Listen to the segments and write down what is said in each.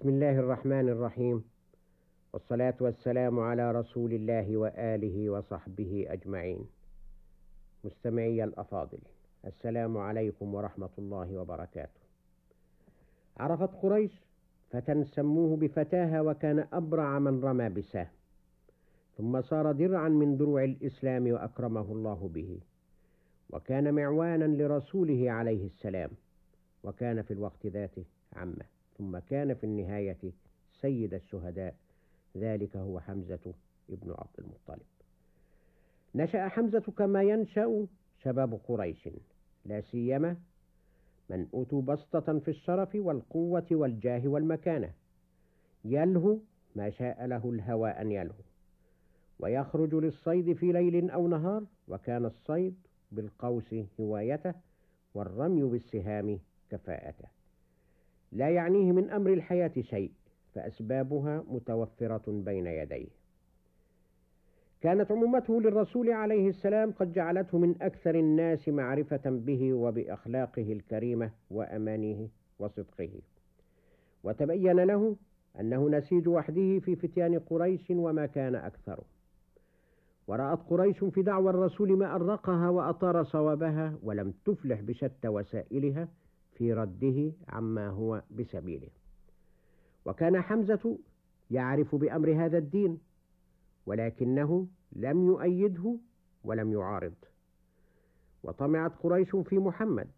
بسم الله الرحمن الرحيم. والصلاة والسلام على رسول الله وآله وصحبه أجمعين. مستمعي الأفاضل السلام عليكم ورحمة الله وبركاته. عرفت قريش فتى سموه بفتاها وكان أبرع من رمى بساه. ثم صار درعا من دروع الإسلام وأكرمه الله به. وكان معوانا لرسوله عليه السلام. وكان في الوقت ذاته عمة. ثم كان في النهاية سيد الشهداء. ذلك هو حمزة ابن عبد المطلب. نشأ حمزة كما ينشأ شباب قريش لا سيما من أوتوا بسطة في الشرف والقوة والجاه والمكانة. يلهو ما شاء له الهوى أن يلهو ويخرج للصيد في ليل أو نهار وكان الصيد بالقوس هوايته والرمي بالسهام كفاءته. لا يعنيه من أمر الحياة شيء فأسبابها متوفرة بين يديه. كانت عمومته للرسول عليه السلام قد جعلته من أكثر الناس معرفة به وبأخلاقه الكريمة وأمانه وصدقه. وتبين له أنه نسيج وحده في فتيان قريش وما كان أكثره. ورأت قريش في دعوى الرسول ما أرقها وأطار صوابها ولم تفلح بشتى وسائلها في رده عما هو بسبيله. وكان حمزة يعرف بأمر هذا الدين ولكنه لم يؤيده ولم يعارض. وطمعت قريش في محمد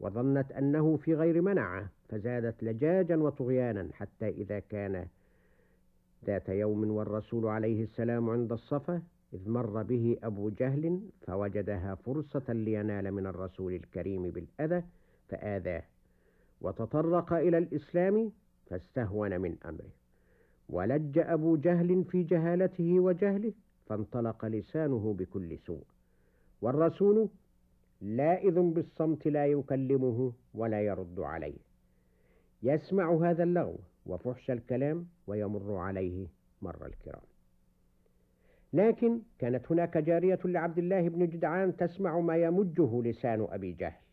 وظنت أنه في غير منعه فزادت لجاجا وطغيانا حتى إذا كان ذات يوم والرسول عليه السلام عند الصفا إذ مر به أبو جهل فوجدها فرصة لينال من الرسول الكريم بالأذى فآذاه. وتطرق إلى الإسلام فاستهون من أمره. ولج أبو جهل في جهالته وجهله فانطلق لسانه بكل سوء. والرسول لائذ بالصمت لا يكلمه ولا يرد عليه. يسمع هذا اللغو وفحش الكلام ويمر عليه مر الكرام. لكن كانت هناك جارية لعبد الله بن جدعان تسمع ما يمجه لسان أبي جهل.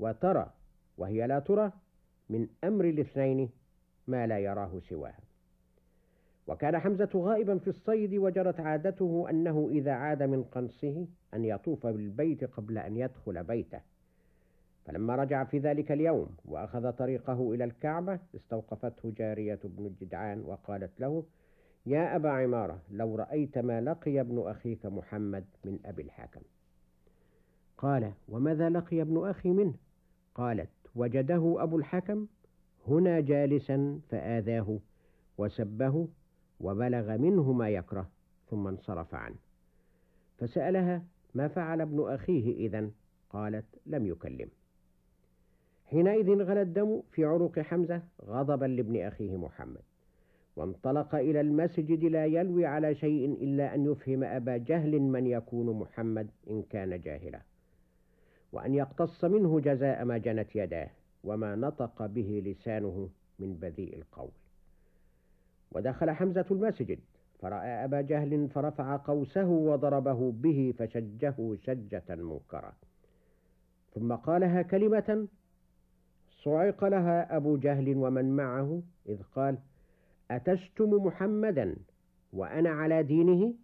وترى وهي لا ترى من أمر الاثنين ما لا يراه سواها وكان حمزة غائبا في الصيد وجرت عادته أنه إذا عاد من قنصه أن يطوف بالبيت قبل أن يدخل بيته. فلما رجع في ذلك اليوم وأخذ طريقه إلى الكعبة استوقفته جارية بن الجدعان وقالت له يا أبا عمارة لو رأيت ما لقي ابن أخيك محمد من أبي الحكم. قال وماذا لقي ابن أخي منه؟ قالت وجده أبو الحكم هنا جالسا فآذاه وسبه وبلغ منه ما يكره ثم انصرف عنه. فسألها ما فعل ابن أخيه إذا قالت لم يكلم. حينئذ غلى الدم في عروق حمزة غضبا لابن أخيه محمد وانطلق إلى المسجد لا يلوي على شيء إلا أن يفهم أبا جهل من يكون محمد إن كان جاهلا. وأن يقتص منه جزاء ما جنت يداه وما نطق به لسانه من بذيء القول. ودخل حمزة المسجد فرأى أبا جهل فرفع قوسه وضربه به فشجه شجة منكرة. ثم قالها كلمة صعق لها أبو جهل ومن معه إذ قال أتشتم محمدا وأنا على دينه؟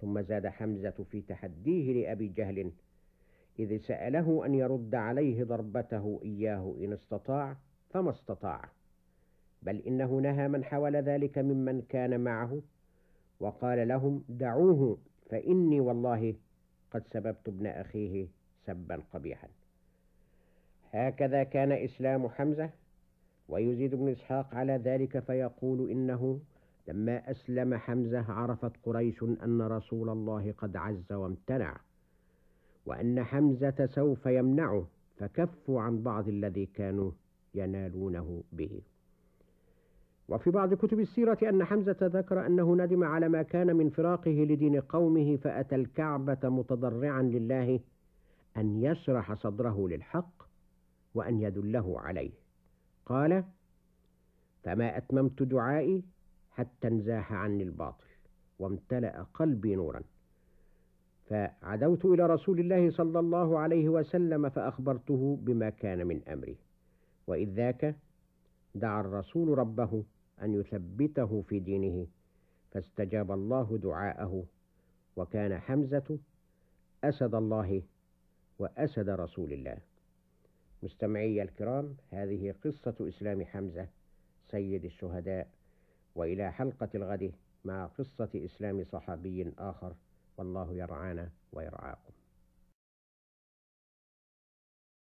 ثم زاد حمزة في تحديه لأبي جهل إذ سأله أن يرد عليه ضربته إياه إن استطاع فما استطاع. بل إنه نهى من حاول ذلك ممن كان معه وقال لهم دعوه فإني والله قد سببت ابن أخيه سبا قبيحا. هكذا كان إسلام حمزة ويزيد ابن إسحاق على ذلك فيقول إنه لما أسلم حمزة عرفت قريش أن رسول الله قد عز وامتنع. وأن حمزة سوف يمنعه فكفوا عن بعض الذي كانوا ينالونه به. وفي بعض كتب السيرة أن حمزة ذكر أنه ندم على ما كان من فراقه لدين قومه فأتى الكعبة متضرعا لله أن يشرح صدره للحق وأن يدله عليه. قال فما أتممت دعائي حتى انزاح عني الباطل وامتلأ قلبي نورا. فعدوت إلى رسول الله صلى الله عليه وسلم فأخبرته بما كان من أمري وإذ ذاك دعا الرسول ربه أن يثبته في دينه فاستجاب الله دعاءه وكان حمزة أسد الله وأسد رسول الله. مستمعي الكرام هذه قصة إسلام حمزة سيد الشهداء وإلى حلقة الغد مع قصة إسلام صحابي آخر. والله يرعانا ويرعاكم.